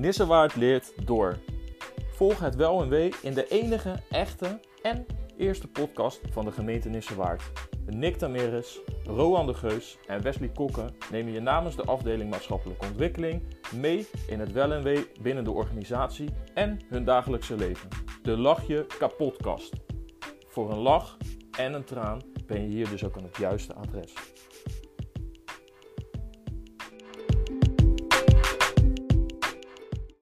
Nissewaard leert door. Volg het wel en wee in de enige, echte en eerste podcast van de gemeente Nissewaard. Nick Tameres, Roan de Geus en Wesley Kokken nemen je namens de afdeling maatschappelijke ontwikkeling mee in het wel en wee binnen de organisatie en hun dagelijkse leven. De lachje kapotkast. Voor een lach en een traan ben je hier dus ook aan het juiste adres.